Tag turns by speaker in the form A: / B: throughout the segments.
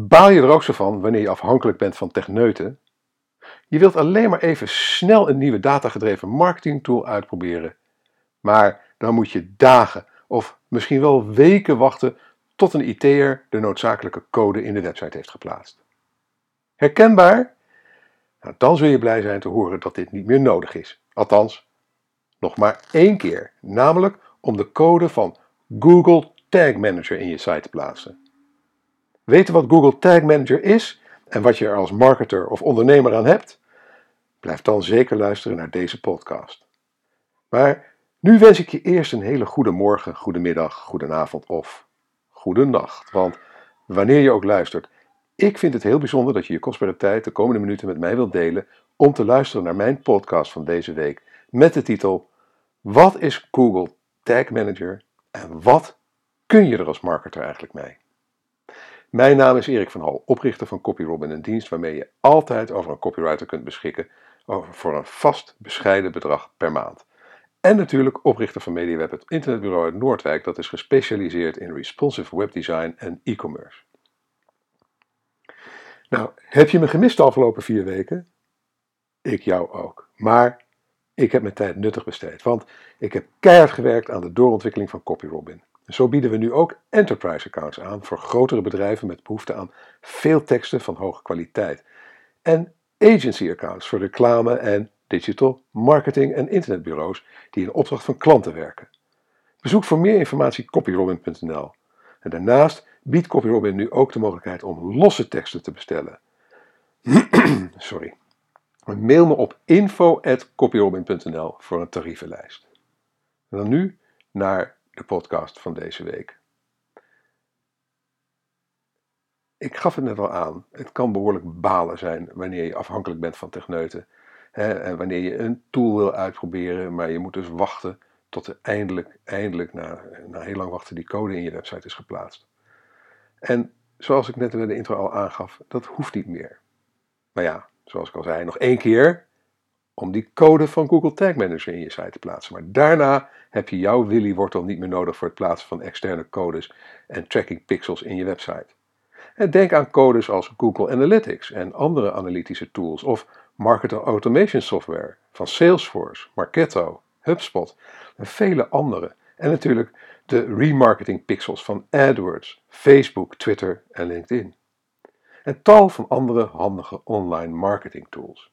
A: Baal je er ook zo van wanneer je afhankelijk bent van techneuten? Je wilt alleen maar even snel een nieuwe datagedreven marketingtool uitproberen. Maar dan moet je dagen of misschien wel weken wachten tot een IT'er de noodzakelijke code in de website heeft geplaatst. Herkenbaar? Nou, dan zul je blij zijn te horen dat dit niet meer nodig is. Althans, nog maar één keer, namelijk om de code van Google Tag Manager in je site te plaatsen. Weten wat Google Tag Manager is en wat je er als marketer of ondernemer aan hebt? Blijf dan zeker luisteren naar deze podcast. Maar nu wens ik je eerst een hele goede morgen, goede middag, goede avond of goede nacht. Want wanneer je ook luistert, ik vind het heel bijzonder dat je je kostbare tijd de komende minuten met mij wilt delen om te luisteren naar mijn podcast van deze week met de titel Wat is Google Tag Manager en wat kun je er als marketer eigenlijk mee? Mijn naam is Erik van Hal, oprichter van CopyRobin, een dienst waarmee je altijd over een copywriter kunt beschikken voor een vast bescheiden bedrag per maand. En natuurlijk oprichter van MediaWeb, het internetbureau uit Noordwijk dat is gespecialiseerd in responsive webdesign en e-commerce. Nou, heb je me gemist de afgelopen vier weken? Ik jou ook. Maar ik heb mijn tijd nuttig besteed, want ik heb keihard gewerkt aan de doorontwikkeling van CopyRobin. Zo bieden we nu ook enterprise accounts aan voor grotere bedrijven met behoefte aan veel teksten van hoge kwaliteit. En agency accounts voor reclame en digital marketing en internetbureaus die in opdracht van klanten werken. Bezoek voor meer informatie copyrobin.nl. En daarnaast biedt CopyRobin nu ook de mogelijkheid om losse teksten te bestellen. Sorry. Mail me op info.copyrobin.nl voor een tarievenlijst. En dan nu naar de podcast van deze week. Ik gaf het net al aan, het kan behoorlijk balen zijn wanneer je afhankelijk bent van techneuten. Hè, en wanneer je een tool wil uitproberen, maar je moet dus wachten tot er eindelijk, eindelijk na, na heel lang wachten, die code in je website is geplaatst. En zoals ik net in de intro al aangaf, dat hoeft niet meer. Maar ja, zoals ik al zei, nog één keer om die code van Google Tag Manager in je site te plaatsen. Maar daarna heb je jouw Willy-wortel niet meer nodig voor het plaatsen van externe codes en tracking pixels in je website. En denk aan codes als Google Analytics en andere analytische tools of marketer automation software van Salesforce, Marketo, HubSpot en vele andere. En natuurlijk de remarketing pixels van AdWords, Facebook, Twitter en LinkedIn. En tal van andere handige online marketing tools.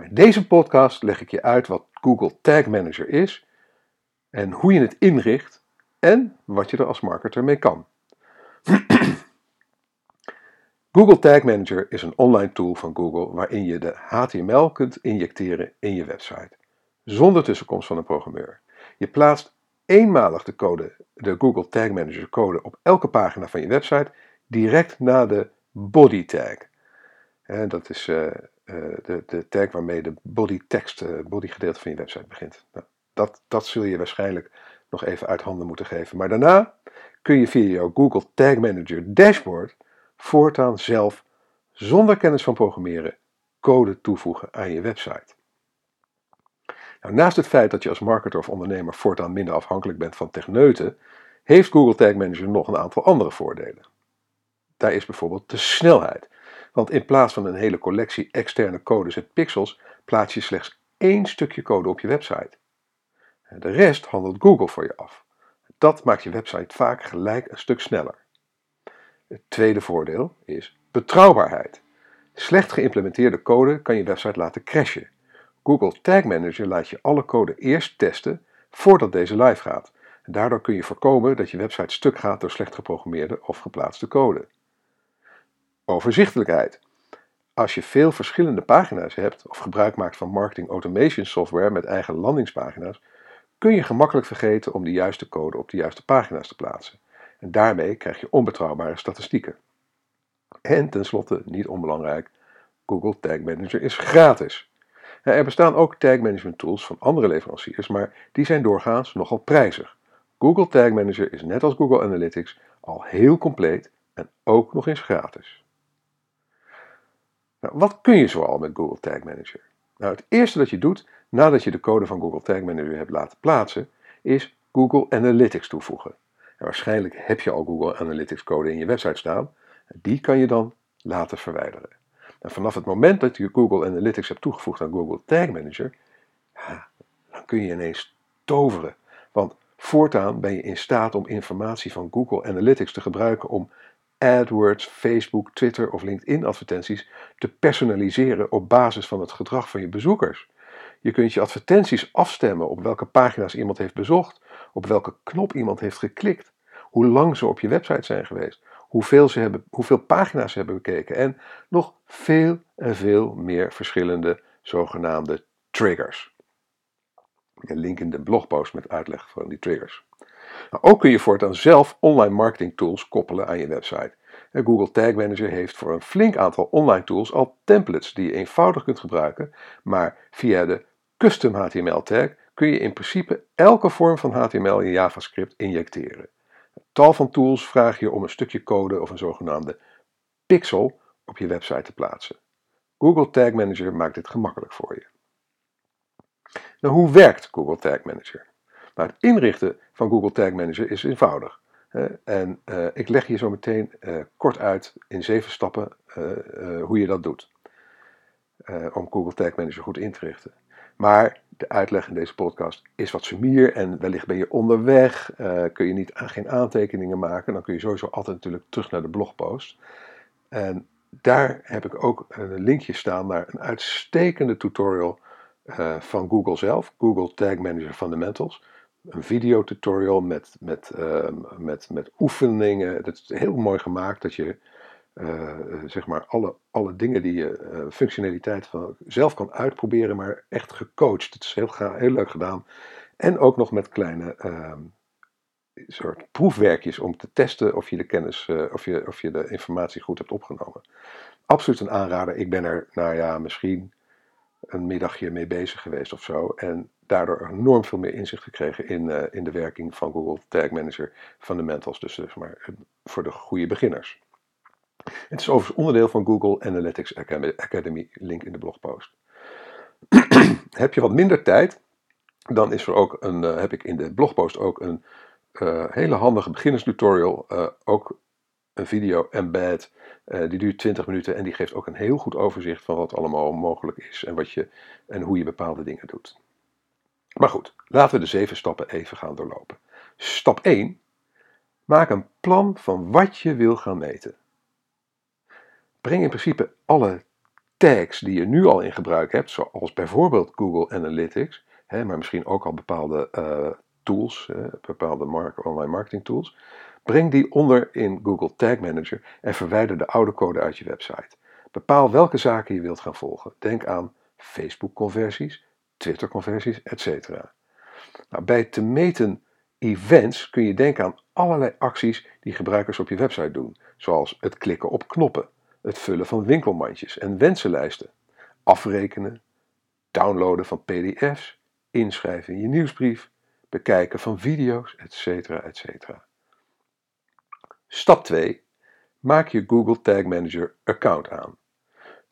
A: In deze podcast leg ik je uit wat Google Tag Manager is en hoe je het inricht en wat je er als marketer mee kan. Google Tag Manager is een online tool van Google waarin je de HTML kunt injecteren in je website, zonder tussenkomst van een programmeur. Je plaatst eenmalig de, code, de Google Tag Manager code op elke pagina van je website direct na de body tag. En dat is uh, de, de, tag waarmee de body tekst, uh, body gedeelte van je website begint. Nou, dat, dat zul je waarschijnlijk nog even uit handen moeten geven. Maar daarna kun je via jouw Google Tag Manager dashboard voortaan zelf, zonder kennis van programmeren, code toevoegen aan je website. Nou, naast het feit dat je als marketer of ondernemer voortaan minder afhankelijk bent van techneuten, heeft Google Tag Manager nog een aantal andere voordelen. Daar is bijvoorbeeld de snelheid. Want in plaats van een hele collectie externe codes en pixels, plaats je slechts één stukje code op je website. De rest handelt Google voor je af. Dat maakt je website vaak gelijk een stuk sneller. Het tweede voordeel is betrouwbaarheid. Slecht geïmplementeerde code kan je website laten crashen. Google Tag Manager laat je alle code eerst testen voordat deze live gaat. Daardoor kun je voorkomen dat je website stuk gaat door slecht geprogrammeerde of geplaatste code. Overzichtelijkheid. Als je veel verschillende pagina's hebt of gebruik maakt van marketing automation software met eigen landingspagina's, kun je gemakkelijk vergeten om de juiste code op de juiste pagina's te plaatsen. En daarmee krijg je onbetrouwbare statistieken. En tenslotte, niet onbelangrijk, Google Tag Manager is gratis. Er bestaan ook tag management tools van andere leveranciers, maar die zijn doorgaans nogal prijzig. Google Tag Manager is net als Google Analytics al heel compleet en ook nog eens gratis. Nou, wat kun je zoal met Google Tag Manager? Nou, het eerste dat je doet nadat je de code van Google Tag Manager hebt laten plaatsen, is Google Analytics toevoegen. En waarschijnlijk heb je al Google Analytics code in je website staan, Die kan je dan laten verwijderen. En vanaf het moment dat je Google Analytics hebt toegevoegd aan Google Tag Manager, dan kun je ineens toveren. Want voortaan ben je in staat om informatie van Google Analytics te gebruiken om AdWords, Facebook, Twitter of LinkedIn advertenties te personaliseren op basis van het gedrag van je bezoekers. Je kunt je advertenties afstemmen op welke pagina's iemand heeft bezocht, op welke knop iemand heeft geklikt, hoe lang ze op je website zijn geweest, hoeveel, ze hebben, hoeveel pagina's ze hebben bekeken en nog veel en veel meer verschillende zogenaamde triggers. Een link in de blogpost met uitleg van die triggers. Ook kun je voortaan zelf online marketing tools koppelen aan je website. Google Tag Manager heeft voor een flink aantal online tools al templates die je eenvoudig kunt gebruiken, maar via de custom HTML tag kun je in principe elke vorm van HTML in JavaScript injecteren. Tal van tools vragen je om een stukje code of een zogenaamde pixel op je website te plaatsen. Google Tag Manager maakt dit gemakkelijk voor je. Nou, hoe werkt Google Tag Manager? Nou, het inrichten van Google Tag Manager is eenvoudig. En uh, ik leg je zo meteen uh, kort uit in zeven stappen uh, hoe je dat doet. om Google Tag Manager goed in te richten. Maar de uitleg in deze podcast is wat sumier en wellicht ben je onderweg, kun je niet, geen aantekeningen maken. Dan kun je sowieso altijd natuurlijk terug naar de blogpost. En daar heb ik ook een linkje staan naar een uitstekende tutorial van Google zelf, Google Tag Manager Fundamentals een videotutorial met, met, ehm, met, met oefeningen. Het is heel mooi gemaakt dat je uh, zeg maar alle, alle dingen die je uh, functionaliteit van zelf kan uitproberen, maar echt gecoacht. Het is heel, heel leuk gedaan. En ook nog met kleine uh, soort proefwerkjes om te testen of je de kennis, of, je, of je de informatie goed hebt opgenomen. Absoluut een aanrader. Ik ben er, nou ja, misschien een middagje mee bezig geweest of zo. En daardoor enorm veel meer inzicht gekregen in, uh, in de werking van Google Tag Manager Fundamentals. Dus, dus maar eh, voor de goede beginners. Het is overigens onderdeel van Google Analytics Academy, link in de blogpost. heb je wat minder tijd, dan is er ook een, uh, heb ik in de blogpost ook een hele handige beginnerstutorial, uh, ook een video embed die duurt 20 minuten en die geeft ook een heel goed overzicht van wat allemaal mogelijk is en, wat je, en hoe je bepaalde dingen doet. Maar goed, laten we de zeven stappen even gaan doorlopen. Stap 1. Maak een plan van wat je wil gaan meten. Breng in principe alle tags die je nu al in gebruik hebt, zoals bijvoorbeeld Google Analytics, hè, maar misschien ook al bepaalde uh, tools, uh, bepaalde online marketing tools, Breng die onder in Google Tag Manager en verwijder de oude code uit je website. Bepaal welke zaken je wilt gaan volgen. Denk aan Facebook-conversies, Twitter-conversies, etc. Nou, bij te meten events kun je denken aan allerlei acties die gebruikers op je website doen, zoals het klikken op knoppen, het vullen van winkelmandjes en wensenlijsten, afrekenen, downloaden van PDF's, inschrijven in je nieuwsbrief, bekijken van video's, etc. etc. Stap 2. Maak je Google Tag Manager account aan.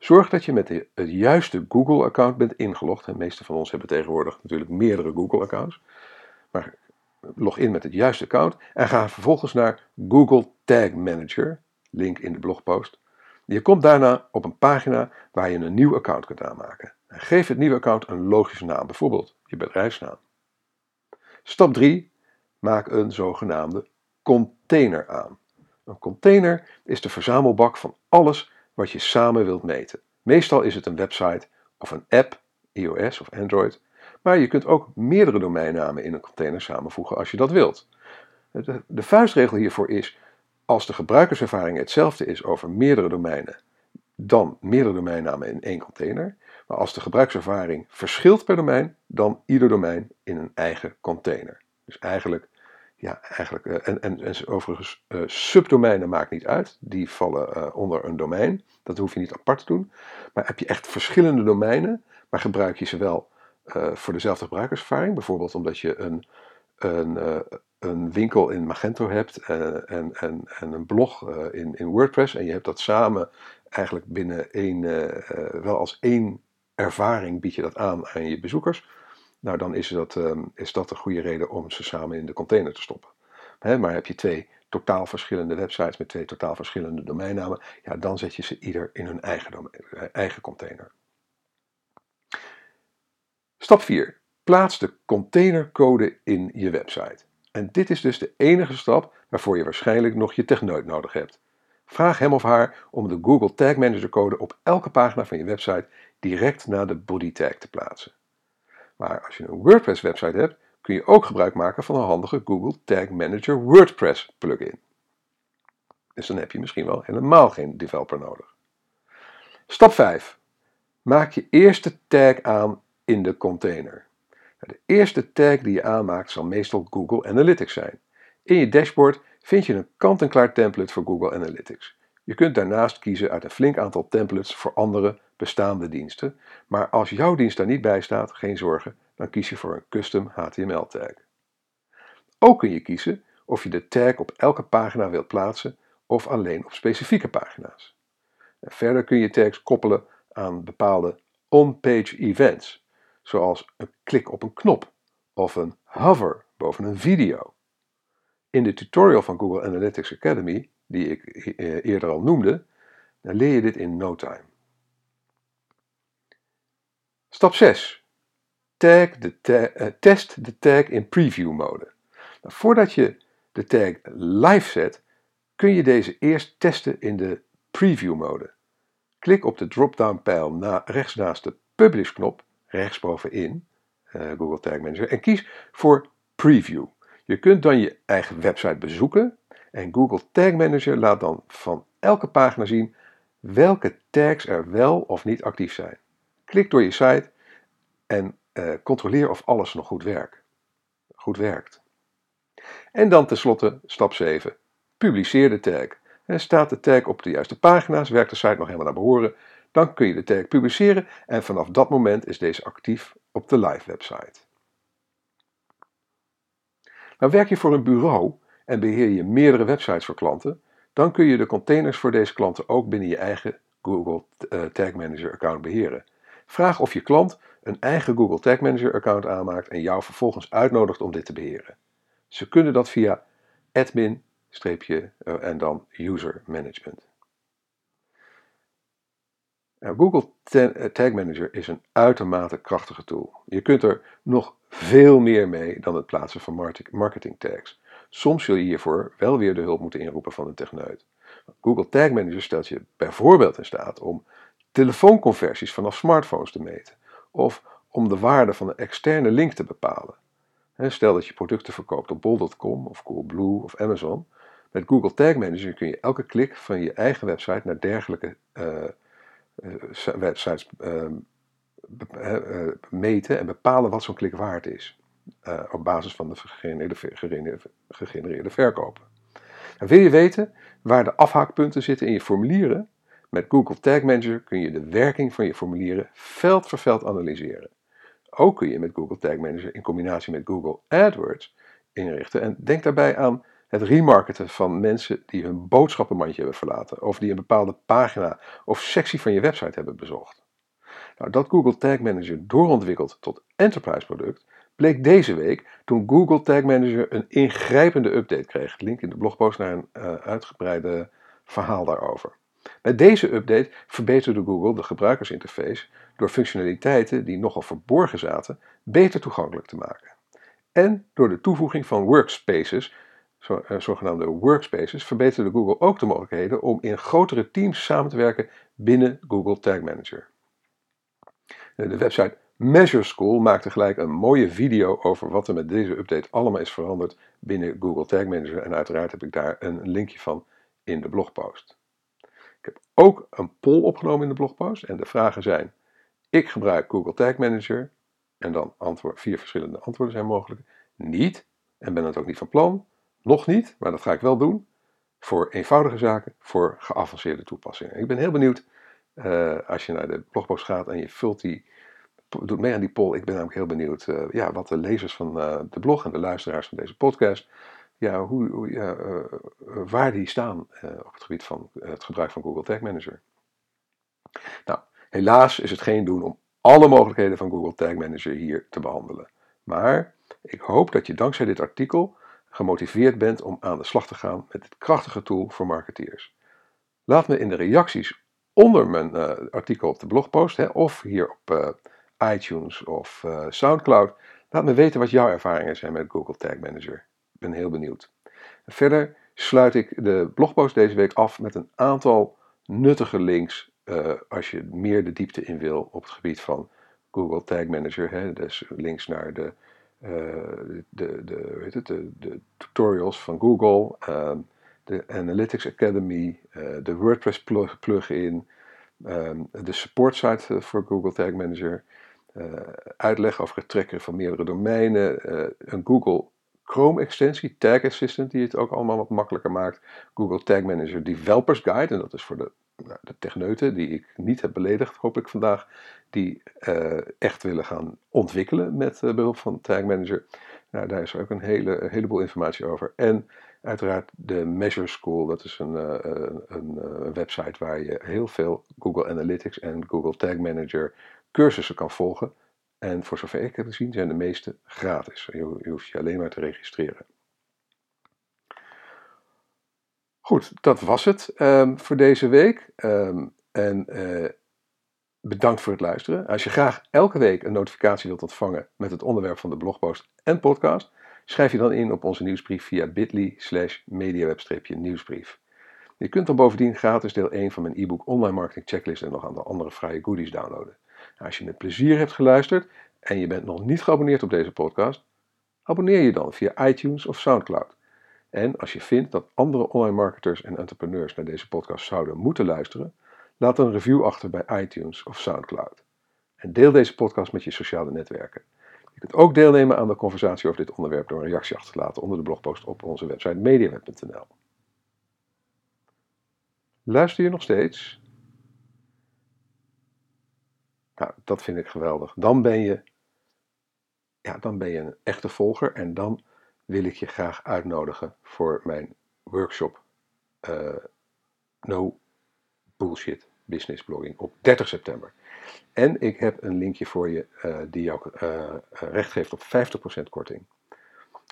A: Zorg dat je met het juiste Google account bent ingelogd. De meeste van ons hebben tegenwoordig natuurlijk meerdere Google accounts. Maar log in met het juiste account en ga vervolgens naar Google Tag Manager, link in de blogpost. Je komt daarna op een pagina waar je een nieuw account kunt aanmaken. geef het nieuwe account een logische naam, bijvoorbeeld je bedrijfsnaam. Stap 3. Maak een zogenaamde container aan. Een container is de verzamelbak van alles wat je samen wilt meten. Meestal is het een website of een app, iOS of Android, maar je kunt ook meerdere domeinnamen in een container samenvoegen als je dat wilt. De, vuistregel hiervoor is: als de gebruikerservaring hetzelfde is over meerdere domeinen, dan meerdere domeinnamen in één container. Maar als de gebruikservaring verschilt per domein, dan ieder domein in een eigen container. Dus eigenlijk ja, eigenlijk, uh, en, en, en overigens, uh, subdomeinen maakt niet uit. Die vallen uh, onder een domein. Dat hoef je niet apart te doen. Maar heb je echt verschillende domeinen, maar gebruik je ze wel voor dezelfde gebruikerservaring. Bijvoorbeeld omdat je een, een, een winkel in Magento hebt en, en, en, en een blog in, in WordPress. En je hebt dat samen eigenlijk binnen één, wel als één ervaring bied je dat aan aan je bezoekers nou dan is dat, um, is dat een goede reden om ze samen in de container te stoppen. Maar heb je twee totaal verschillende websites met twee totaal verschillende domeinnamen, ja, dan zet je ze ieder in hun eigen, domein, eh, eigen container. Stap 4. Plaats de containercode in je website. En dit is dus de enige stap waarvoor je waarschijnlijk nog je techneut nodig hebt. Vraag hem of haar om de Google Tag Manager code op elke pagina van je website direct na de body tag te plaatsen. Maar als je een WordPress website hebt, kun je ook gebruik maken van een handige Google Tag Manager WordPress plugin. Dus dan heb je misschien wel helemaal geen developer nodig. Stap 5. Maak je eerste tag aan in de container. De eerste tag die je aanmaakt zal meestal Google Analytics zijn. In je dashboard vind je een kant-en-klaar template voor Google Analytics. Je kunt daarnaast kiezen uit een flink aantal templates voor andere bestaande diensten, maar als jouw dienst daar niet bij staat, geen zorgen, dan kies je voor een custom HTML tag. Ook kun je kiezen of je de tag op elke pagina wilt plaatsen of alleen op specifieke pagina's. En verder kun je tags koppelen aan bepaalde on-page events, zoals een klik op een knop of een hover boven een video. In de tutorial van Google Analytics Academy, die ik eh, eerder al noemde, leer je dit in no time. Stap 6. Tag de uh, test de tag in preview mode. Nou, voordat je de tag live zet, kun je deze eerst testen in de preview mode. Klik op de drop-down pijl na, rechts naast de publish knop, rechtsbovenin, uh, Google Tag Manager, en kies voor preview. Je kunt dan je eigen website bezoeken en Google Tag Manager laat dan van elke pagina zien welke tags er wel of niet actief zijn. Klik door je site en uh, controleer of alles nog goed, werkt. goed werkt. En dan tenslotte stap 7. Publiceer de tag. En staat de tag op de juiste pagina's, werkt de site nog helemaal naar behoren, dan kun je de tag publiceren en vanaf dat moment is deze actief op de live website. Nou werk je voor een bureau en beheer je meerdere websites voor klanten, dan kun je de containers voor deze klanten ook binnen je eigen Google eh, Tag Manager account beheren. Vraag of je klant een eigen Google Tag Manager account aanmaakt en jou vervolgens uitnodigt om dit te beheren. Ze kunnen dat via admin uh, en dan user management. Nou, Google eh, Tag Manager is een uitermate krachtige tool. Je kunt er nog veel meer mee dan het plaatsen van marketing tags. Soms zul je hiervoor wel weer de hulp moeten inroepen van een techneut. Google Tag Manager stelt je bijvoorbeeld in staat om telefoonconversies vanaf smartphones te meten of om de waarde van een externe link te bepalen. Stel dat je producten verkoopt op bol.com of Coolblue of Amazon. Met Google Tag Manager kun je elke klik van je eigen website naar dergelijke uh, websites ehm, uh, meten en bepalen wat zo'n klik waard is. Op basis van de gegenereerde, gegenereerde verkopen. En wil je weten waar de afhaakpunten zitten in je formulieren? Met Google Tag Manager kun je de werking van je formulieren veld voor veld analyseren. Ook kun je met Google Tag Manager in combinatie met Google AdWords inrichten. En denk daarbij aan het remarketen van mensen die hun boodschappenmandje hebben verlaten, of die een bepaalde pagina of sectie van je website hebben bezocht. Nou, dat Google Tag Manager doorontwikkelt tot enterprise product bleek deze week toen Google Tag Manager een ingrijpende update kreeg. Link in de blogpost naar een uh, uitgebreide verhaal daarover. Met deze update verbeterde Google de gebruikersinterface door functionaliteiten die nogal verborgen zaten beter toegankelijk te maken. En door de toevoeging van workspaces, eh, zogenaamde workspaces, verbeterde Google ook de mogelijkheden om in grotere teams samen te werken binnen Google Tag Manager. De website Measure School maakte gelijk een mooie video over wat er met deze update allemaal is veranderd binnen Google Tag Manager. En uiteraard heb ik daar een linkje van in de blogpost. Ik heb ook een poll opgenomen in de blogpost en de vragen zijn: ik gebruik Google Tag Manager en dan antwoord, vier verschillende antwoorden zijn mogelijk. Niet en ben het ook niet van plan. Nog niet, maar dat ga ik wel doen. Voor eenvoudige zaken, voor geavanceerde toepassingen. Ik ben heel benieuwd uh, als je naar de blogpost gaat en je vult die, doet mee aan die poll. Ik ben namelijk heel benieuwd uh, ja, wat de lezers van uh, de blog en de luisteraars van deze podcast, ja, hoe, hoe ja, waar die staan op het gebied van het gebruik van Google Tag Manager. Nou, helaas is het geen doen om alle mogelijkheden van Google Tag Manager hier te behandelen. Maar ik hoop dat je dankzij dit artikel gemotiveerd bent om aan de slag te gaan met dit krachtige tool voor marketeers. Laat me in de reacties onder mijn artikel op de blogpost hè, of hier op iTunes of Soundcloud, laat me weten wat jouw ervaringen zijn met Google Tag Manager. Ben heel benieuwd. verder sluit ik de blogpost deze week af met een aantal nuttige links als je meer de diepte in wil op het gebied van Google Tag Manager. Hè, dus links naar de, de, de, weet het, de, de tutorials van Google. Ehm, de Analytics Academy, eh, de WordPress plugin, um, de support site eh, voor Google Tag Manager, eh, uitleg over het trekken van meerdere domeinen, een Google Chrome extensie, Tag Assistant, die het ook allemaal wat makkelijker maakt, Google Tag Manager Developers Guide, en dat is voor de, nou, de techneuten die ik niet heb beledigd, hoop ik vandaag, die echt willen gaan ontwikkelen met behulp van Tag Manager. Nou, daar is ook een, hele, heleboel informatie over. En Uiteraard de Measure School, dat is een, uh, een, een, website waar je heel veel Google Analytics en Google Tag Manager cursussen kan volgen. En voor zover ik heb gezien zijn de meeste gratis. Je, je hoeft je alleen maar te registreren. Goed, dat was het um, voor deze week. Um, en uh, bedankt voor het luisteren. Als je graag elke week een notificatie wilt ontvangen met het onderwerp van de blogpost en podcast, Schrijf je dan in op onze nieuwsbrief via bit.ly slash mediaweb-nieuwsbrief. Je kunt dan bovendien gratis deel 1 van mijn e-book Online Marketing Checklist en nog andere vrije goodies downloaden. Als je met plezier hebt geluisterd en je bent nog niet geabonneerd op deze podcast, abonneer je dan via iTunes of SoundCloud. En als je vindt dat andere online marketers en entrepreneurs naar deze podcast zouden moeten luisteren, laat een review achter bij iTunes of SoundCloud. En deel deze podcast met je sociale netwerken. Je kunt ook deelnemen aan de conversatie over dit onderwerp door een reactie achter te laten onder de blogpost op onze website mediaweb.nl. Luister je nog steeds? Nou, dat vind ik geweldig. Dan ben je, ja, dan ben je een echte volger en dan wil ik je graag uitnodigen voor mijn workshop uh, No Bullshit Business Blogging op 30 september. En ik heb een linkje voor je uh, die jou uh, recht geeft op 50% korting.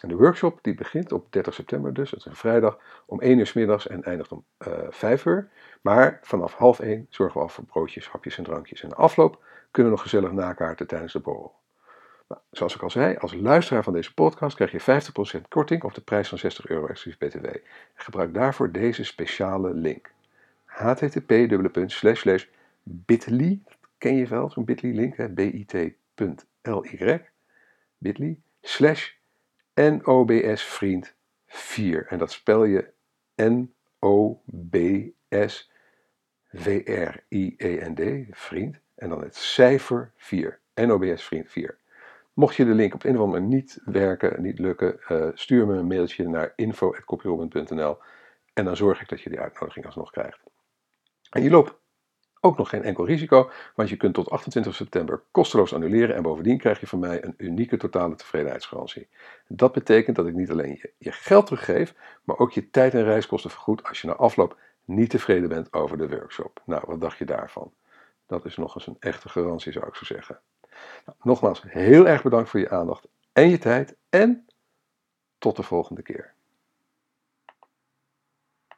A: En de workshop die begint op 30 september dus, het is een vrijdag, om 1 uur s middags en eindigt om uh, 5 uur. Maar vanaf half 1 zorgen we al voor broodjes, hapjes en drankjes. En de afloop kunnen we nog gezellig nakaarten tijdens de borrel. Nou, zoals ik al zei, als luisteraar van deze podcast krijg je 50% korting op de prijs van 60 euro exclusief btw. Gebruik daarvoor deze speciale link. http://bit.ly ken je wel, zo'n bit.ly link, bit.ly, bit.ly, slash NOBS vriend 4. En dat spel je N-O-B-S V-R-I-E-N-D, vriend, en dan het cijfer 4, NOBS vriend 4. Mocht je de link op een of andere niet werken, niet lukken, uh, stuur me een mailtje naar info.copyrobin.nl en dan zorg ik dat je die uitnodiging alsnog krijgt. En je loopt ook nog geen enkel risico, want je kunt tot 28 september kosteloos annuleren en bovendien krijg je van mij een unieke totale tevredenheidsgarantie. Dat betekent dat ik niet alleen je, je geld teruggeef, maar ook je tijd en reiskosten vergoed als je na afloop niet tevreden bent over de workshop. Nou, wat dacht je daarvan? Dat is nog eens een echte garantie, zou ik zo zeggen. Nou, nogmaals, heel erg bedankt voor je aandacht en je tijd en tot de volgende keer.